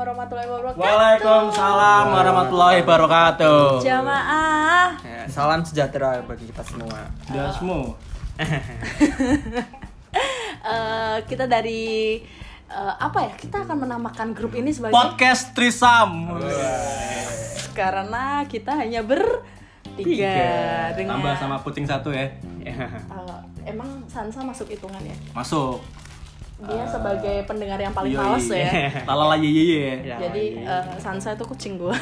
warahmatullahi wabarakatuh. Waalaikumsalam warahmatullahi wabarakatuh. Jamaah. Ya, salam sejahtera bagi kita semua. Dasmu. Eh, kita dari eh, apa ya? Kita akan menamakan grup ini sebagai Podcast Trisam. karena kita hanya bertiga dengan Tambah sama kucing satu ya. Eh, emang Sansa masuk hitungan ya? Masuk. Dia sebagai pendengar yang paling Yoi. males ya. Lalala ye ye ye. Ya, Jadi eh, Sansa itu kucing gue.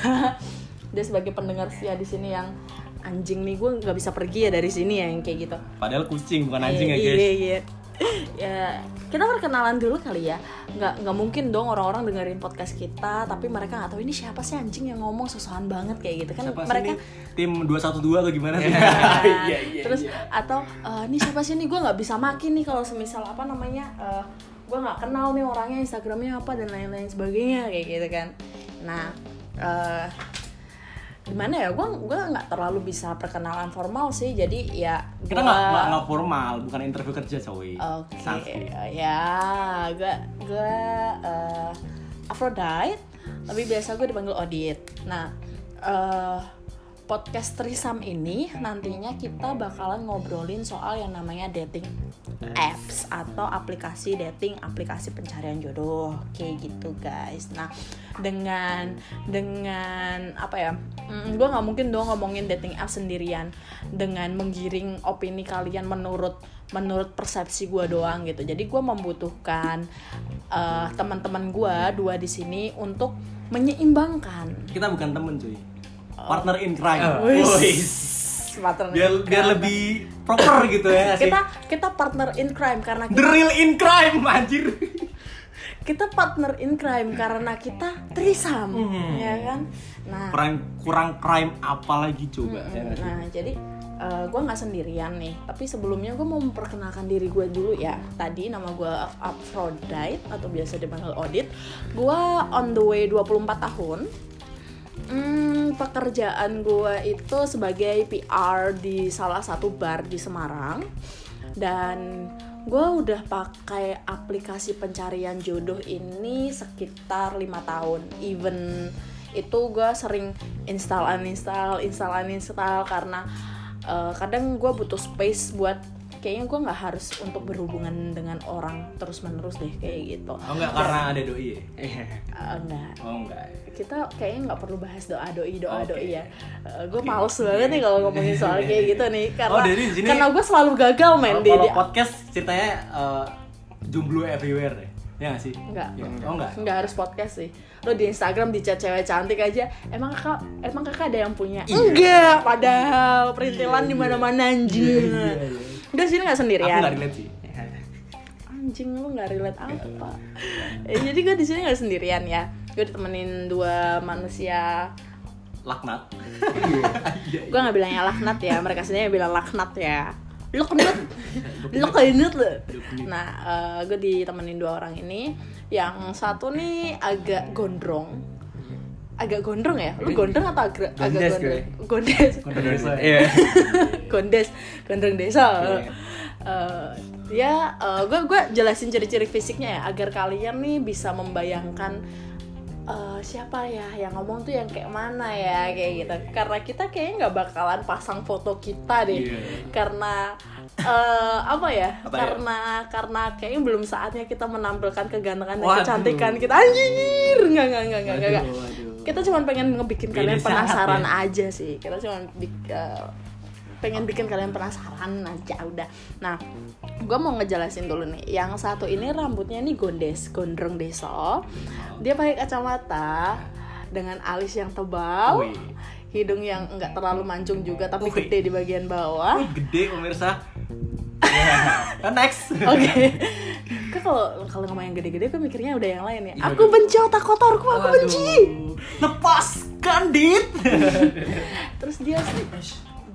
Dia sebagai pendengar setia di sini yang anjing nih gue nggak bisa pergi ya dari sini ya yang kayak gitu. Padahal kucing bukan anjing ya Iya, guys. Iya, iya. ya kita perkenalan dulu kali ya nggak nggak mungkin dong orang-orang dengerin podcast kita tapi mereka nggak tahu ini siapa sih anjing yang ngomong sosokan banget kayak gitu kan Siapa mereka ini? Tim 212 atau gimana sih? Nah, Iya, iya, terus iya. atau eh, ini siapa sih nih gue nggak bisa makin nih kalau semisal apa namanya eh, gue nggak kenal nih orangnya instagramnya apa dan lain-lain sebagainya kayak gitu kan nah eh, gimana ya gue gue nggak terlalu bisa perkenalan formal sih jadi ya Kita gua- nggak nggak nggak formal, bukan interview kerja coy. Oke, Sanksi. ya, gue gue uh, Aphrodite, tapi biasa gue dipanggil Odit. Nah, eh, podcast Trisam ini nantinya kita bakalan ngobrolin soal yang namanya dating apps atau aplikasi dating, aplikasi pencarian jodoh, kayak gitu guys. Nah, dengan dengan apa ya? gue nggak mungkin dong ngomongin dating apps sendirian dengan menggiring opini kalian menurut menurut persepsi gue doang gitu. Jadi gue membutuhkan eh, teman-teman gue dua di sini untuk menyeimbangkan. Kita bukan temen cuy. Partner in crime. Oh. Wis. Partner Biar in biar crime. lebih proper gitu ya. asik. kita kita partner in crime karena The kita, real in crime anjir. kita partner in crime karena kita trisam ya kan nah Kurang kurang crime apa lagi coba ya nggak sih? nah jadi gue nggak sendirian nih tapi sebelumnya gue mau memperkenalkan diri gue dulu ya tadi nama gue Aphrodite atau biasa dipanggil Odit gue on the way 24 tahun Hmm, pekerjaan gue itu sebagai PR di salah satu bar di Semarang. Dan gue udah pakai aplikasi pencarian jodoh ini sekitar lima tahun. Even itu gue sering install uninstall install uninstall karena eh, kadang gue butuh space buat kayaknya gue nggak harus untuk berhubungan dengan orang terus menerus deh kayak gitu Oh enggak karena ada doi ya? Eh, enggak Oh enggak. kita kayaknya nggak perlu bahas doa doi doa Oke. doi ya gue males banget nih kalau ngomongin soal kayak gitu nih karena Oh, dari sini- karena gue selalu gagal men Kalau di, kalau podcast ceritanya eh, jomblo everywhere ya? Ya nggak sih? Enggak. Ya. Oh enggak. nggak harus podcast sih lo di Instagram di chat cewek cantik aja emang kakak emang kakak ada yang punya enggak padahal perintilan di mana mana anjing udah sini nggak Aku sendirian nggak relate sih. anjing lu nggak relate apa? Eh, jadi gue di sini nggak sendirian ya? Gue ditemenin dua manusia. Laknat. gue nggak bilangnya laknat ya mereka sendiri bilang laknat ya. Laknat laknat lo nah gue ditemenin dua orang ini. Yang satu nih agak gondrong agak gondrong ya? Lu gondrong atau agak agak Gondes gondrong? gue. gondes. Iya. gondes. Gondrong desa. Eh, ya gue gue jelasin ciri-ciri fisiknya ya agar kalian nih bisa membayangkan eh, siapa ya yang ngomong tuh yang kayak mana ya kayak gitu. Karena kita kayaknya nggak bakalan pasang foto kita deh. Iya. karena eh, apa ya? Apa ya? karena karena kayaknya belum saatnya kita menampilkan kegantengan dan kecantikan kita. Anjir! Nggak nggak nggak nggak nggak. Kita cuma pengen ngebikin kalian sangat penasaran ya. aja sih kita cuma eh, pengen bikin kalian penasaran aja udah nah gue mau ngejelasin dulu nih yang satu ini rambutnya ini gondes gondrong deso dia pakai kacamata dengan alis yang tebal hidung yang enggak terlalu mancung juga tapi Wih. gede di bagian bawah Wih, gede pemirsa. Ya. Next. Oke. Kok kalau kalau ngomong yang gede-gede gue mikirnya udah yang lain ya. Iya, Aku benci otak kotorku, aku Waduh. benci. Lepaskan dit. Terus dia sih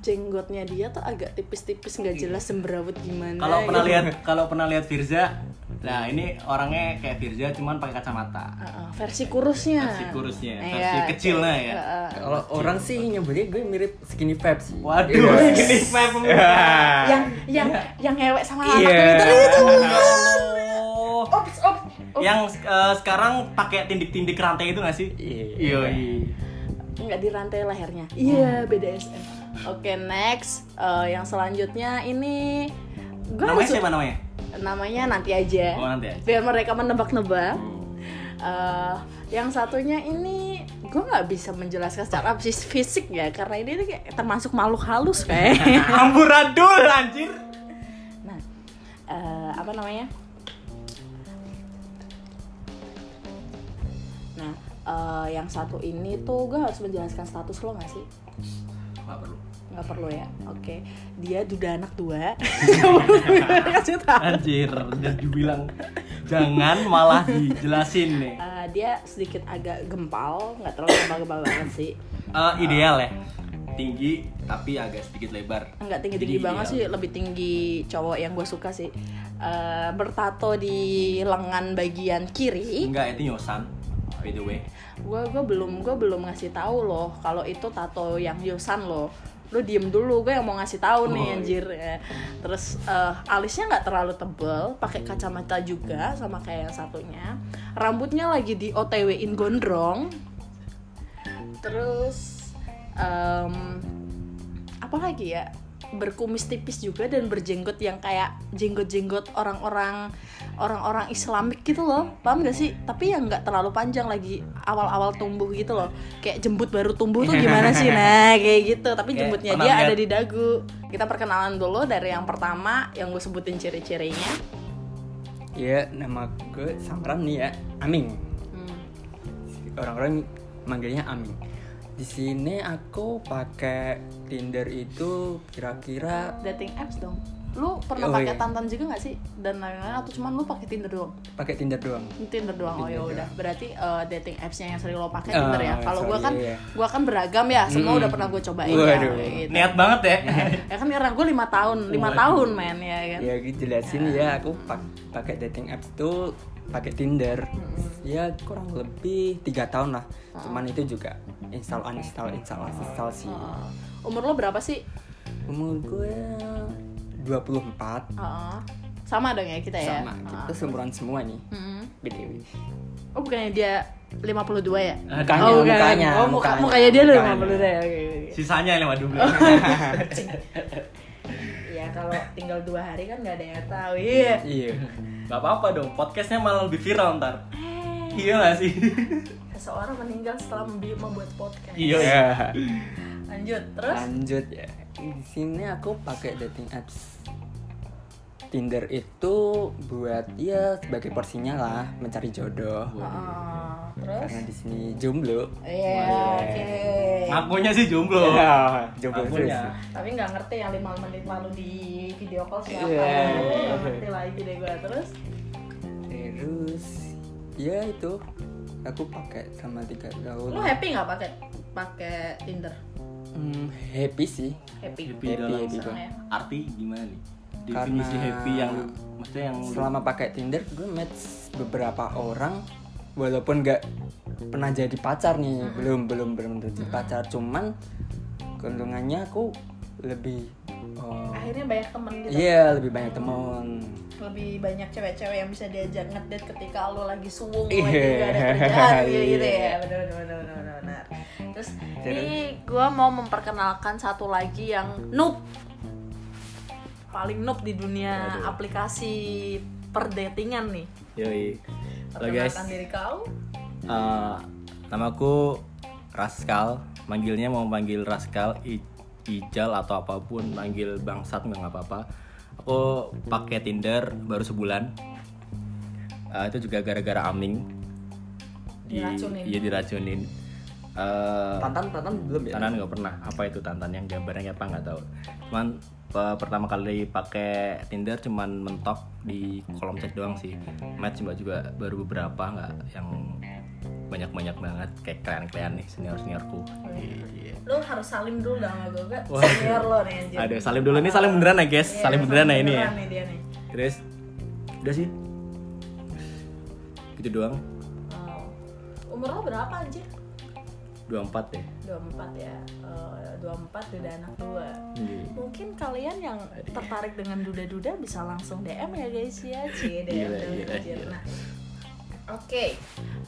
jenggotnya dia tuh agak tipis-tipis nggak jelas semberawut gimana. Kalau pernah gitu. lihat kalau pernah lihat Firza, nah ini orangnya kayak Firza cuman pakai kacamata. Heeh, versi kurusnya. Versi kurusnya, Iya, versi kecilnya ya. heeh. Kalau orang sih nyebutnya gue mirip skinny vibes. Waduh, Iya. gini Feb. yang yang yang ngewek sama Iya. anak itu. Ops, ops. Ya Yang eh, sekarang pakai tindik-tindik rantai itu gak sih? Iya. Iya. nggak di rantai lehernya iya BDSM oke next Eh, yang selanjutnya ini gue Namanya siapa namanya? namanya nanti aja Oh, nanti aja. biar mereka menebak-nebak Eh, yang satunya ini gue nggak bisa menjelaskan secara fis- fisik ya karena ini kayak termasuk makhluk halus kayak Amburadul anjir. nah eh, apa namanya eh, yang satu ini tuh gue harus menjelaskan status lo nggak sih Gak perlu. nggak perlu ya oke dia duda anak dua kasih tahu Anjir, udah dibilang jangan malah dijelasin nih. Eh, dia sedikit agak gempal nggak terlalu gempal-gempal banget sih Eh, ideal ya. Tinggi tapi agak sedikit lebar. nggak tinggi tinggi Jadi banget ideal. sih lebih tinggi cowok yang gue suka sih Eh, bertato di lengan bagian kiri Enggak, itu Yosan. By the way. gue gue belum gue belum ngasih tahu loh kalau itu tato yang Yosan loh lu diem dulu gue yang mau ngasih tahu nih Oh, iya. anjir Ya. terus eh, alisnya nggak terlalu tebel pakai kacamata juga sama kayak yang satunya rambutnya lagi di OTW in gondrong terus em, apa lagi ya berkumis tipis juga dan berjenggot yang kayak jenggot-jenggot orang-orang orang-orang Islamik gitu loh. Paham gak sih? Tapi yang nggak terlalu panjang lagi awal-awal tumbuh gitu loh. Kayak jembut baru tumbuh tuh gimana sih? Nah kayak gitu. Tapi Kayak jembutnya dia ada di dagu. Kita perkenalan dulu dari yang pertama yang gue sebutin ciri-cirinya. Iya, nama gue samaran nih ya, Aming. Hmm. Orang-orang manggilnya Aming. Di sini aku pakai Tinder itu kira-kira dating apps dong lu pernah Oh, pakai iya. tantan juga gak sih dan lain-lain atau cuman lu pakai Tinder doang pakai Tinder doang. Tinder doang oh ya Tinder udah berarti eh, dating appsnya yang sering lo pakai Ah, Tinder ya kalau gue kan iya. gue kan beragam ya semua Mm-mm. udah pernah gue cobain ya Waduh. kayak gitu. Niat banget ya. ya kan karena gue lima tahun lima Waduh. tahun men ya kan Ya gitu jelasin ya, aku pak- pakai dating apps tuh pakai Tinder. Ya kurang lebih tiga tahun lah. Cuman itu juga install uninstall install uninstall sih. Eh, umur lo berapa sih Umur gue 24 Heeh. sama dong ya kita ya sama kita seumuran semua nih Mm-mm. BDW. oh bukannya dia 52 ya Mukanya, oh, bukan. mukanya, oh, muka, mukanya, mukanya dia udah mukanya. 52 ya oke, oke. Sisanya lewat dulu. ya kalau tinggal dua hari kan nggak ada yang tahu iya Iya. Gak apa-apa dong, podcastnya malah lebih viral ntar. Iya gak sih? seseorang meninggal setelah membuat podcast Iya. Ya. lanjut terus Lanjut ya. Di sini aku pakai dating apps Tinder itu buat ya sebagai porsinya lah mencari jodoh. Heeh. terus Karena di sini jomblo. Iya, oke. Ngakunya sih jomblo. Ya, jomblo terus. Ngakunya. Tapi nggak ngerti yang lima menit lalu di video call siapa. Iya. Nggak ngerti lagi deh gue terus. Terus ya itu aku pakai sama tiga tahun. Lu happy nggak pakai pakai Tinder? Hmm, happy sih. Happy. Happy Happy, dalam happy, ya? arti gimana nih? Karena Definisi happy yang maksudnya yang lu- selama pakai Tinder gue match beberapa orang walaupun nggak pernah jadi pacar nih belum belum belum jadi pacar cuman keuntungannya aku lebih oh, Akhirnya banyak temen gitu. iya lebih banyak teman Lebih banyak cewek-cewek yang bisa diajak ngedate ketika lo lagi suwung, Iya. lagi gak ada kerjaan gitu, gitu Iya. ya. Bener bener bener. bener. Terus ini gue mau memperkenalkan satu lagi yang noob paling noob di dunia Waduh. aplikasi perdatingan nih. Yoi. Halo guys, diri kau. Eh, namaku Raskal. Manggilnya mau panggil Raskal, I- Ijal atau apa pun, manggil bangsat nggak apa-apa. Aku pakai Tinder baru sebulan. Eh, itu juga gara-gara Aming. Diracunin. Iya diracunin. Eh, tantan tantan belum ya Tantan nggak pernah. Apa itu tantan yang gambarnya apa nggak tahu. Cuman pertama kali pakai Tinder cuman mentok di kolom chat doang sih. Match mbak juga baru beberapa nggak yang banyak-banyak banget kayak kalian-kalian nih senior seniorku. Iya. Lu harus salim dulu dah sama gue? Wah. Senior lo nih anjir. Ada salim dulu nih salim beneran ya guys. Iya, salim beneran ya ini ya. beneran nih dia nih. Terus udah sih. Gitu doang. Oh. Umur lo berapa anjir? 24 deh. 24 ya. Eh, 24 udah anak dua. Iya. Mungkin kalian yang tertarik dengan duda-duda bisa langsung DM ya guys ya. Cie DM Gila, dulu, gila. Nah, Oke,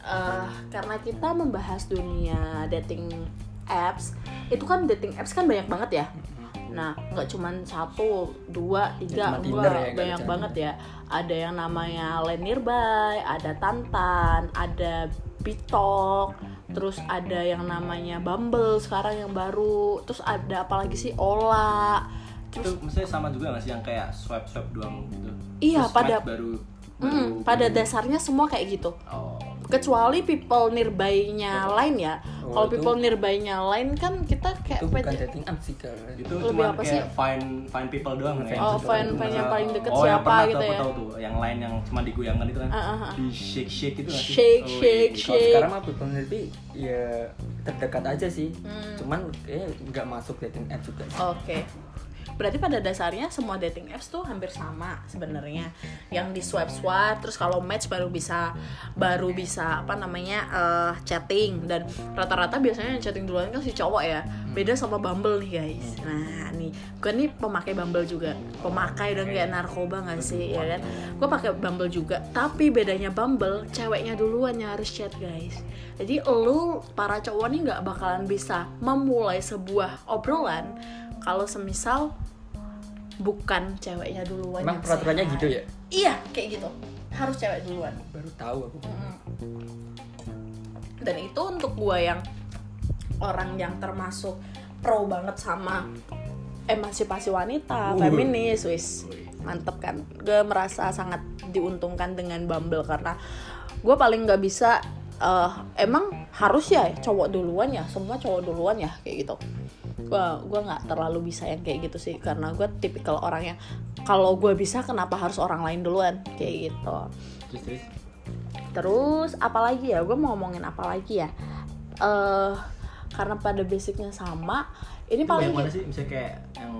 eh, karena kita membahas dunia dating apps, itu kan dating apps kan banyak banget ya. Nah, nggak cuman satu, dua, tiga, cuma enggak, Tinder ya, banyak banget ya. Ada yang namanya Len Nearby, ada Tantan, ada Bitok, terus ada yang namanya Bumble sekarang yang baru, terus ada apa lagi sih? Ola, itu maksudnya sama juga nggak sih yang kayak swipe swipe doang gitu? Iya, Terus pada- baru Hmm, baru- pada dasarnya semua kayak gitu. oh kecuali people nearby-nya lain ya. Oh, Kalau people nearby-nya lain kan kita kayak itu bukan dating app sih kalau itu Lebih cuma apa kayak sih? find find people doang ya Oh, find- find yang paling deket oh, yang siapa pernah gitu ya. tahu tuh yang lain yang cuma digoyangkan itu kan ah, ah. di shake shake itu sih Shake, Oh, shake, iya. shake. sekarang mah people lebih ya terdekat aja sih Hmm. cuman eh nggak masuk dating app juga. Oke. Berarti pada dasarnya semua dating apps tuh hampir sama sebenarnya. Yang di swipe swipe, terus kalau match baru bisa baru bisa apa namanya eh, chatting dan rata-rata biasanya yang chatting duluan kan si cowok ya. Beda sama Bumble nih guys. Nah nih, gue nih pemakai Bumble juga. Pemakai udah kayak narkoba gak sih ya kan? Gue pakai Bumble juga. Tapi bedanya Bumble, ceweknya duluan yang harus chat guys. Jadi lu para cowok nih nggak bakalan bisa memulai sebuah obrolan kalau semisal bukan ceweknya duluan emang peraturannya hi. gitu ya? Iya kayak gitu. Harus cewek duluan. Baru tahu aku. Dan itu untuk gua yang orang yang termasuk pro banget sama emansipasi wanita, Uh. feminis, wis. Mantep kan. Gue merasa sangat diuntungkan dengan Bumble karena gue paling nggak bisa eh, emang harus ya cowok duluan ya, semua cowok duluan ya? Kayak gitu. Gua gua nggak terlalu bisa yang kayak gitu sih karena gue tipikal orang yang kalau gue bisa kenapa harus orang lain duluan kayak gitu. terus terus Terus apalagi ya? Gue mau ngomongin apa lagi ya? eh karena pada basicnya sama. Ini paling yang mana sih misalnya kayak yang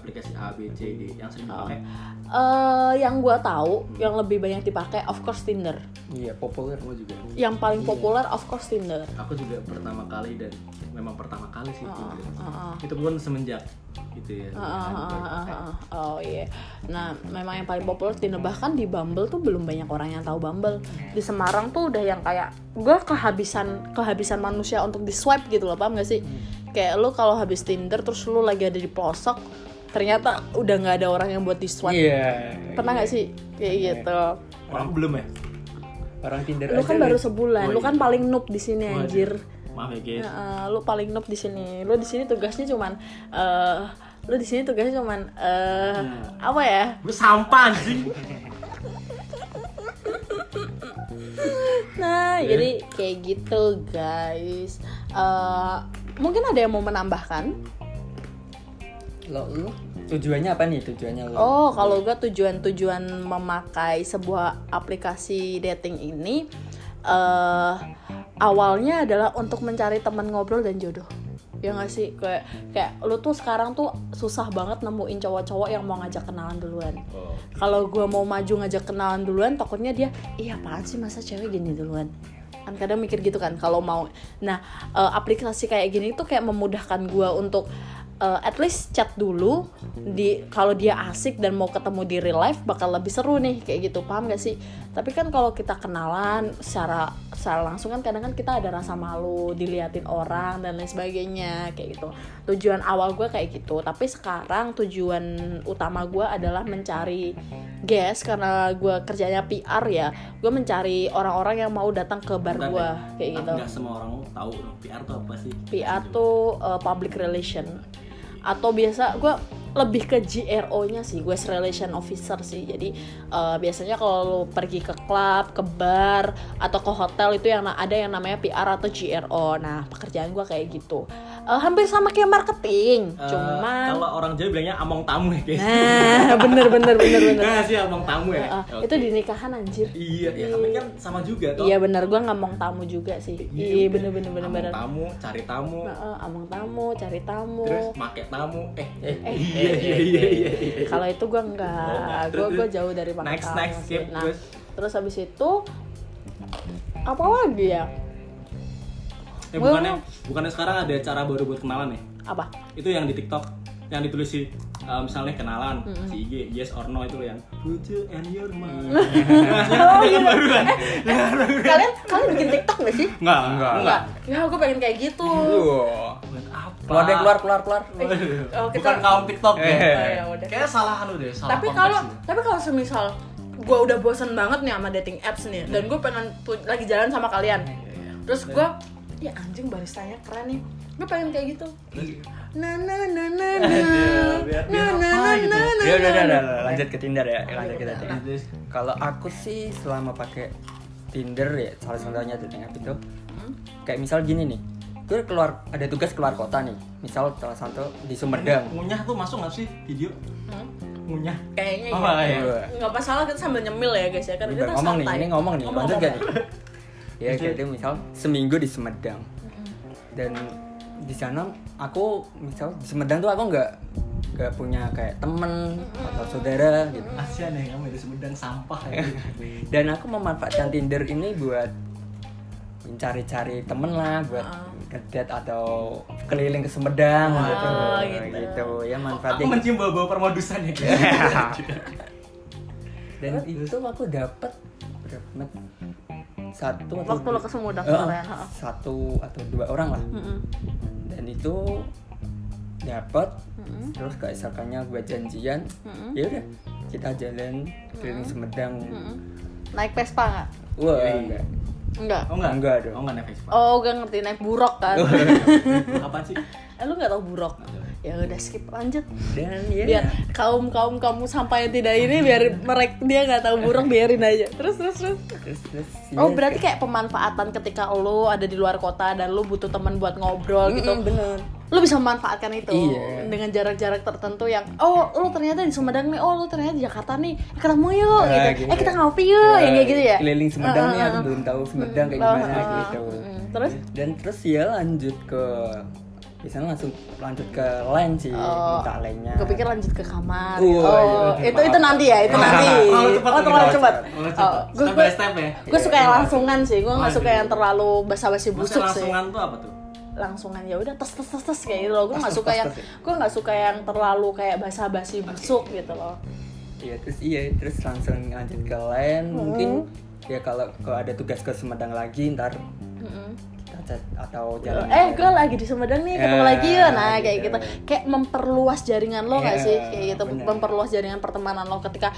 aplikasi A B C D yang sering Oh. dipakai eh yang gue tahu yang lebih banyak dipakai of course Tinder. iya populer gue juga Yang paling Iya. populer of course Tinder. aku juga pertama kali dan memang pertama kali sih itu uh, uh. itu pun semenjak gitu ya baru ah, pakai. ah, ah. Oh iya. Nah, memang yang paling populer Tinder bahkan di Bumble tuh belum banyak orang yang tahu Bumble. Di Semarang tuh udah yang kayak gue kehabisan kehabisan manusia untuk di swipe gitu loh, paham gak sih? Kayak lu kalau habis Tinder terus lu lagi ada di pelosok, ternyata udah nggak ada orang yang buat di iya Pernah nggak sih kayak gitu? orang aku belum ya orang Tinder Lu kan baru nih. sebulan, Oh, lu iya. kan paling noob di sini Waduh. anjir. maaf ya guys Heeh, lu paling noob di sini. Lu di sini tugasnya cuman eh lu di sini tugasnya cuman eh apa ya? gue sampah sih Nah, jadi kayak gitu guys. Eh mungkin ada yang mau menambahkan? Lo lu tujuannya apa nih tujuannya lo Oh, kalau gue tujuan-tujuan memakai sebuah aplikasi dating ini eh awalnya adalah untuk mencari teman ngobrol dan jodoh. Ya nggak sih kayak kayak lu tuh sekarang tuh susah banget nemuin cowok-cowok yang mau ngajak kenalan duluan. oh. Kalau gue mau maju ngajak kenalan duluan, takutnya dia, iya apaan sih masa cewek gini duluan? Kan kadang mikir gitu kan kalau mau. Nah, eh, aplikasi kayak gini tuh kayak memudahkan gue untuk eh, at least chat dulu di kalau dia asik dan mau ketemu di real life bakal lebih seru nih kayak gitu. Paham gak sih? Tapi kan kalau kita kenalan secara secara langsung kan kadang kan kita ada rasa malu diliatin orang dan lain sebagainya kayak gitu. Tujuan awal gue kayak gitu. Tapi sekarang tujuan utama gue adalah mencari guest karena gue kerjanya PR ya. Gue mencari orang-orang yang mau datang ke bar gue kayak gitu. Nggak semua orang tahu PR tuh apa sih? PR tuh uh, public relation atau biasa gue lebih ke GRO-nya sih, gue relation officer sih. Jadi uh, biasanya kalau pergi ke klub, ke bar atau ke hotel itu yang ada yang namanya PR atau GRO. Nah, pekerjaan gue kayak gitu. Uh, hampir sama kayak marketing, Eh, cuman kalau orang Jawa bilangnya among tamu ya guys Nah, bener bener bener bener. Nggak sih among tamu ya Uh, Oke. Itu di nikahan anjir. iya ya tapi kan sama juga toh Iya bener, gue ngomong tamu juga sih. Iya bener bener bener among bener. tamu cari tamu Heeh, among tamu, cari tamu. terus make tamu eh eh Eh, iya iya iya iya iya. kalau itu gue Oh, enggak enggak. gue gue jauh dari makan next next skip nah terus. terus habis itu apa lagi ya? Eh bukannya bukannya sekarang ada cara baru buat kenalan ya? Apa? Itu yang di TikTok yang ditulis si eh, misalnya kenalan si IG yes or no itu yang put you and your mind. Oh, Yang gitu. baru kan kalian kalian bikin TikTok gak sih? enggak Enggak. enggak Ya, gue pengen kayak gitu. Keluar deh keluar keluar keluar. Waduh, Oh, kita- bukan kaum TikTok ya. Eh. Oh, ya udah. Kayaknya salah anu deh, salah tapi kalau tapi kalau semisal gue udah bosen banget nih sama dating apps nih dan gue pengen lagi jalan sama kalian terus gue ya anjing baristanya keren nih gue pengen kayak gitu na na na na biar- na na na gitu. na na Ya udah udah lanjut ke Tinder ya. Lanjut ke Tinder. Kalau aku sih selama pakai Tinder ya salah satunya dating app itu kayak misal gini nih gue keluar ada tugas keluar kota nih misal salah satu di Sumedang ngunyah tuh masuk nggak sih video Hmm? ngunyah kayaknya Oh, iya. iya. nggak masalah kita sambil nyemil ya guys ya kan Udah kita ngomong nih santai. ini ngomong nih lanjut gak nih ya Lanjut. gitu misal seminggu di Sumedang dan di sana aku misal di Sumedang tuh aku nggak nggak punya kayak temen atau saudara gitu Asian ya kamu di Sumedang sampah ya. dan aku memanfaatkan Tinder ini buat mencari-cari temen lah buat Ah. Ngedate atau keliling ke Sumedang Ah, gitu. gitu. gitu ya Aku manfaatnya mencium bau-bau permodusan ya guys. dan itu aku dapat berapa satu atau waktu lo ke Sumedang kemarin ha. satu atau dua orang lah Mm-mm. dan itu dapat Mm-mm. terus keesokannya gue janjian Mm-mm. ya udah kita jalan keliling Sumedang Mm-mm. naik Vespa nggak wah Yoi. enggak enggak. Oh enggak? Enggak dong. Oh enggak naik Vespa. oh gak ngerti naik buruk kan. Apaan sih? eh lu nggak tau buruk? Ya udah skip lanjut. Dan ya biar kaum kaum kamu sampai yang tidak ini biar mereka dia nggak tahu buruk biarin aja. Terus terus terus. Terus terus oh berarti kayak pemanfaatan ketika lo ada di luar kota dan lo butuh teman buat ngobrol gitu. Mm-mm, bener lo bisa memanfaatkan itu Iya. dengan jarak-jarak tertentu yang oh lo ternyata di Sumedang nih oh lo ternyata di Jakarta nih ketemu yuk Ah, gitu. gitu. eh kita ngopi yuk yang kayak gitu ya keliling Sumedang nih Ah, aku belum tahu Sumedang kayak Ah, gimana ah. gitu Mm, terus dan terus ya lanjut ke biasanya langsung lanjut ke line sih Oh, minta line-nya gue pikir lanjut ke kamar. Uh, oh, iya. itu itu nanti ya, itu nanti. Terlalu cepat, oh, terlalu terlalu cepat. Oh, gue step ya. gue suka yang langsungan sih. Gue nggak suka yang terlalu basa-basi busuk sih. langsungan tuh apa tuh? Langsungan ya udah tes tes tes tes kayak gitu loh. Gue nggak suka yang ya. gue nggak suka yang terlalu kayak basa-basi busuk gitu loh. iya terus iya terus langsung lanjut ke line Hmm. mungkin ya kalau kalau ada tugas ke Sumedang lagi ntar Mm-mm. kita chat atau jalan eh gue lagi di Sumedang nih ketemu Ya, lagi yuk nah kayak gitu. gitu kayak memperluas jaringan lo nggak Ya, sih kayak gitu bener. memperluas jaringan pertemanan lo ketika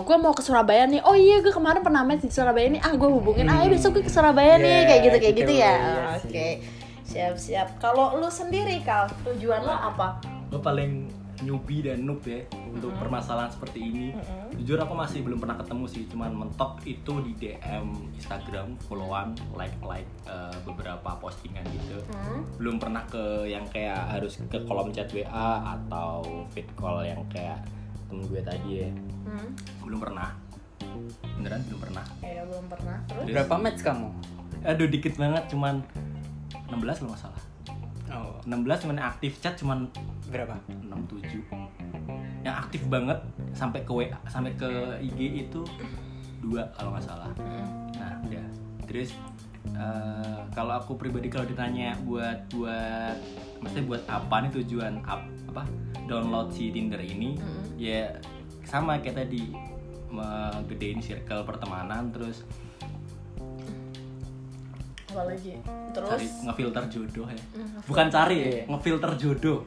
gue mau ke Surabaya nih oh iya gue kemarin pernah main di Surabaya nih ah gue hubungin ah ya besok gue ke Surabaya nih Ya, kayak gitu kayak gitu, gitu, ya iya Ah, oke siap siap kalau lo sendiri kal tujuan lo apa Gue paling newbie dan noob ya untuk permasalahan seperti ini. Jujur aku masih belum pernah ketemu sih, cuman mentok itu di DM Instagram, followan, like like eh, beberapa postingan gitu. Hmm? Belum pernah ke yang kayak harus ke kolom chat WA atau feed call yang kayak temen gue tadi ya. Hmm? Belum pernah. Beneran belum pernah. ya belum pernah terus berapa match kamu Aduh dikit banget cuman 16 kalau nggak salah. oh. 16 cuman aktif chat cuman berapa? 67 yang aktif banget sampai ke WA sampai ke IG itu dua kalau nggak salah. Nah udah. Terus eh, kalau aku pribadi kalau ditanya buat buat maksudnya buat apa nih tujuan ap- apa download si Tinder ini ya sama kayak tadi ngegedein circle pertemanan terus apa lagi terus cari ngefilter jodoh ya Hmm, bukan cari ya ngefilter jodoh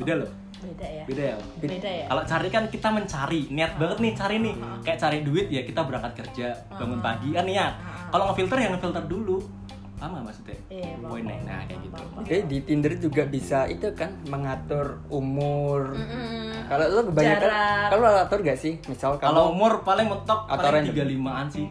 beda loh beda ya beda ya beda ya Kalau cari kan kita mencari, niat banget nih cari nih. Kayak cari duit ya kita berangkat kerja, bangun pagi kan niat. Kalau ngefilter ya ngefilter dulu. Paham nggak maksudnya? Iya, paham, Poinnya, nah kayak gitu. Oke di Tinder juga bisa itu kan mengatur umur. Mm-mm. Kalau lo kebanyakan, kalau lo atur gak sih? Misal Kalau kalau, umur paling mentok Atau paling random? 35-an sih.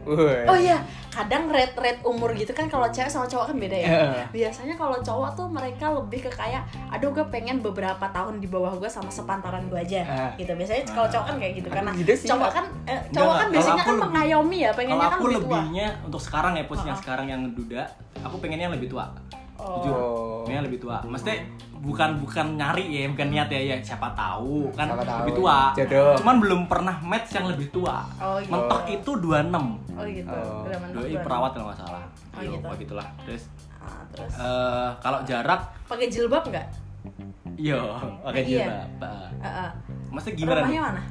Wah. Oh iya, kadang rate rate umur gitu kan kalau cewek sama cowok kan beda ya. Iya. Biasanya kalau cowok tuh mereka lebih ke kayak, aduh gue pengen beberapa tahun di bawah gue sama sepantaran gue aja, Ah. gitu. Biasanya kalau cowok kan kayak gitu karena Gitu sih, cowok kan eh, cowok kan biasanya kan lebih- mengayomi ya, pengennya kan lebih tua. lebihnya untuk sekarang ya posisi yang Uh-uh. sekarang yang duda, aku pengennya yang lebih tua. Oh. Jujur, Lebih tua. Mesti bukan bukan nyari ya, bukan niat ya, ya siapa tahu kan Siapa tahu, lebih tua. jodoh. Cuman belum pernah match yang lebih tua. Oh, gitu. Mentok itu 26. Oh gitu. Oh. Doi perawat kalau nggak salah. Oh, Iya, gitu. gitulah. Terus Ah, terus eh kalau jarak pakai jilbab nggak? Iya, pakai Iya. jilbab. Heeh. Maksudnya gimana? Rumahnya mana?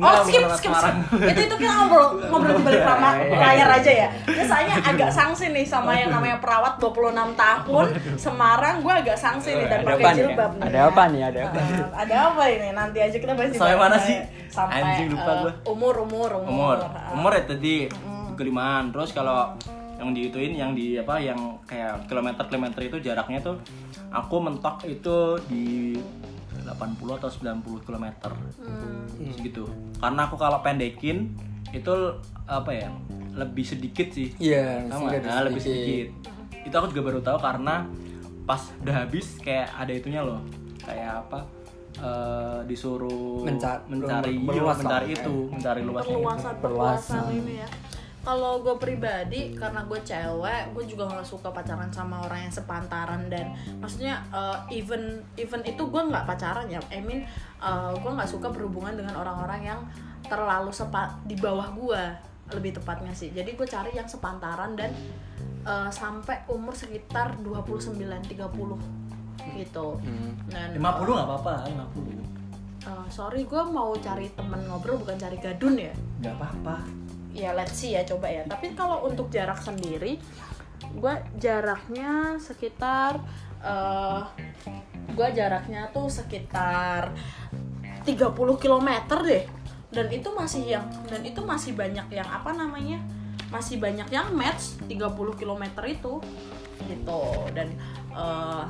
Oh skip skip skip. Itu itu kita ngobrol ngobrol di balik Iya, layar aja ya. Biasanya agak sanksi nih sama yang namanya perawat 26 tahun Semarang gue agak sanksi nih dan pakai jilbab nih. Ada apa nih? Ada apa? Eh, ada apa ini? Nanti aja kita bahas Sampai mana sih? Sampai Anjing, lupa gua. umur umur umur. umur Eh, umur ya tadi kelimaan terus kalau yang diituin yang di apa yang kayak kilometer kilometer itu jaraknya tuh aku mentok itu di 80 atau 90 kilometer hmm. segitu karena aku kalau pendekin itu apa ya lebih sedikit sih Iya, nggak? ada Nah, lebih sedikit itu aku juga baru tahu karena pas udah habis kayak ada itunya loh kayak apa eh, disuruh Menca- mencari iya, perluasan. mencari itu mencari luasnya itu. perluasan perluasan ini ya kalau gue pribadi karena gue cewek gue juga nggak suka pacaran sama orang yang sepantaran dan maksudnya uh, even even itu gue nggak pacaran ya. I mean uh, gue nggak suka berhubungan dengan orang-orang yang terlalu sepa di bawah gue lebih tepatnya sih. Jadi gue cari yang sepantaran dan uh, sampai umur sekitar 29 30 gitu. Hmm. dan 50 nggak apa-apa 50 uh, sorry gue mau cari temen ngobrol bukan cari gadun ya? Nggak apa-apa ya let's see ya coba ya. Tapi kalau untuk jarak sendiri gue jaraknya sekitar eh gue jaraknya tuh sekitar 30 km deh. Dan itu masih yang dan itu masih banyak yang apa namanya masih banyak yang match 30 km itu. Gitu. Dan eh,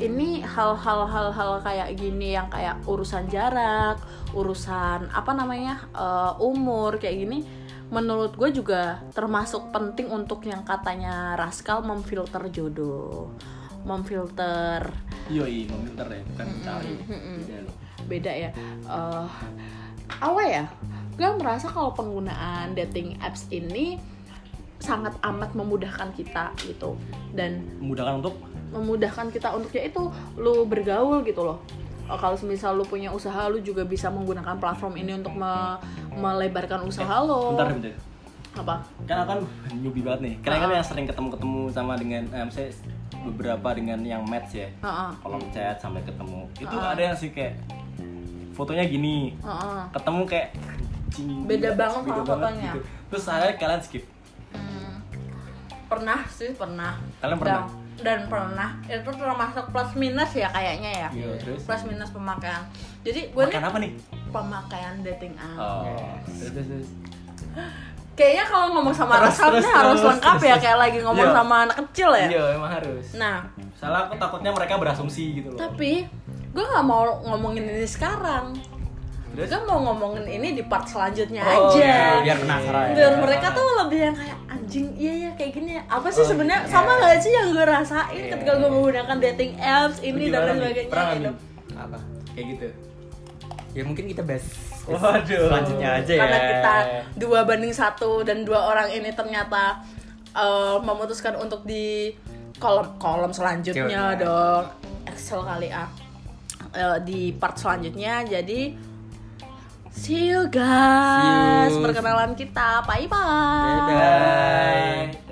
ini hal-hal hal-hal kayak gini yang kayak urusan jarak urusan apa namanya eh, umur kayak gini menurut gue juga termasuk penting untuk yang katanya Raskal memfilter jodoh memfilter yoi memilter ya bukan mencari. Beda loh. beda ya. Eh, apa ya? Gue merasa kalau penggunaan dating apps ini sangat amat memudahkan kita gitu. Dan memudahkan untuk? Memudahkan kita untuk ya itu lu bergaul gitu loh kalau misal lu punya usaha lu juga bisa menggunakan platform ini untuk me- melebarkan usaha lo bentar bentar apa kan aku kan newbie banget nih kalian kan yang sering ketemu-ketemu sama dengan eh, beberapa dengan yang match ya Heeh. kolom chat sampai ketemu itu Ah. ada yang sih kayak fotonya gini Heeh. ketemu kayak anjing, Beda banget sama fotonya. gitu. terus akhirnya kalian skip Hmm, pernah sih pernah Kalian pernah? dan, dan pernah itu termasuk plus minus ya kayaknya ya Iya, terus? plus minus pemakaian jadi gue nih apa nih pemakaian dating app oh terus terus, terus. kayaknya kalau ngomong sama Terus, ini harus terus, lengkap terus, ya terus. kayak lagi ngomong Iya. sama anak kecil ya iya emang harus nah salah aku takutnya mereka berasumsi gitu loh tapi gue nggak mau ngomongin ini sekarang Terus? gue mau ngomongin ini di part selanjutnya Oh, aja iya, biar penasaran ya. biar mereka tuh lebih yang kayak anjing iya ya kayak gini apa sih Oh, sebenarnya iya. sama nggak sih yang gue rasain Iya. ketika gue menggunakan dating apps ini dan lain sebagainya Pernah gitu? Apa? kayak gitu Ya mungkin kita bahas Waduh. selanjutnya aja ya. karena kita dua banding satu dan dua orang ini ternyata eh, memutuskan untuk di kolom kolom selanjutnya dong Excel kali ah Eh, di part selanjutnya jadi see you guys See you. perkenalan kita bye bye Dadah. Bye.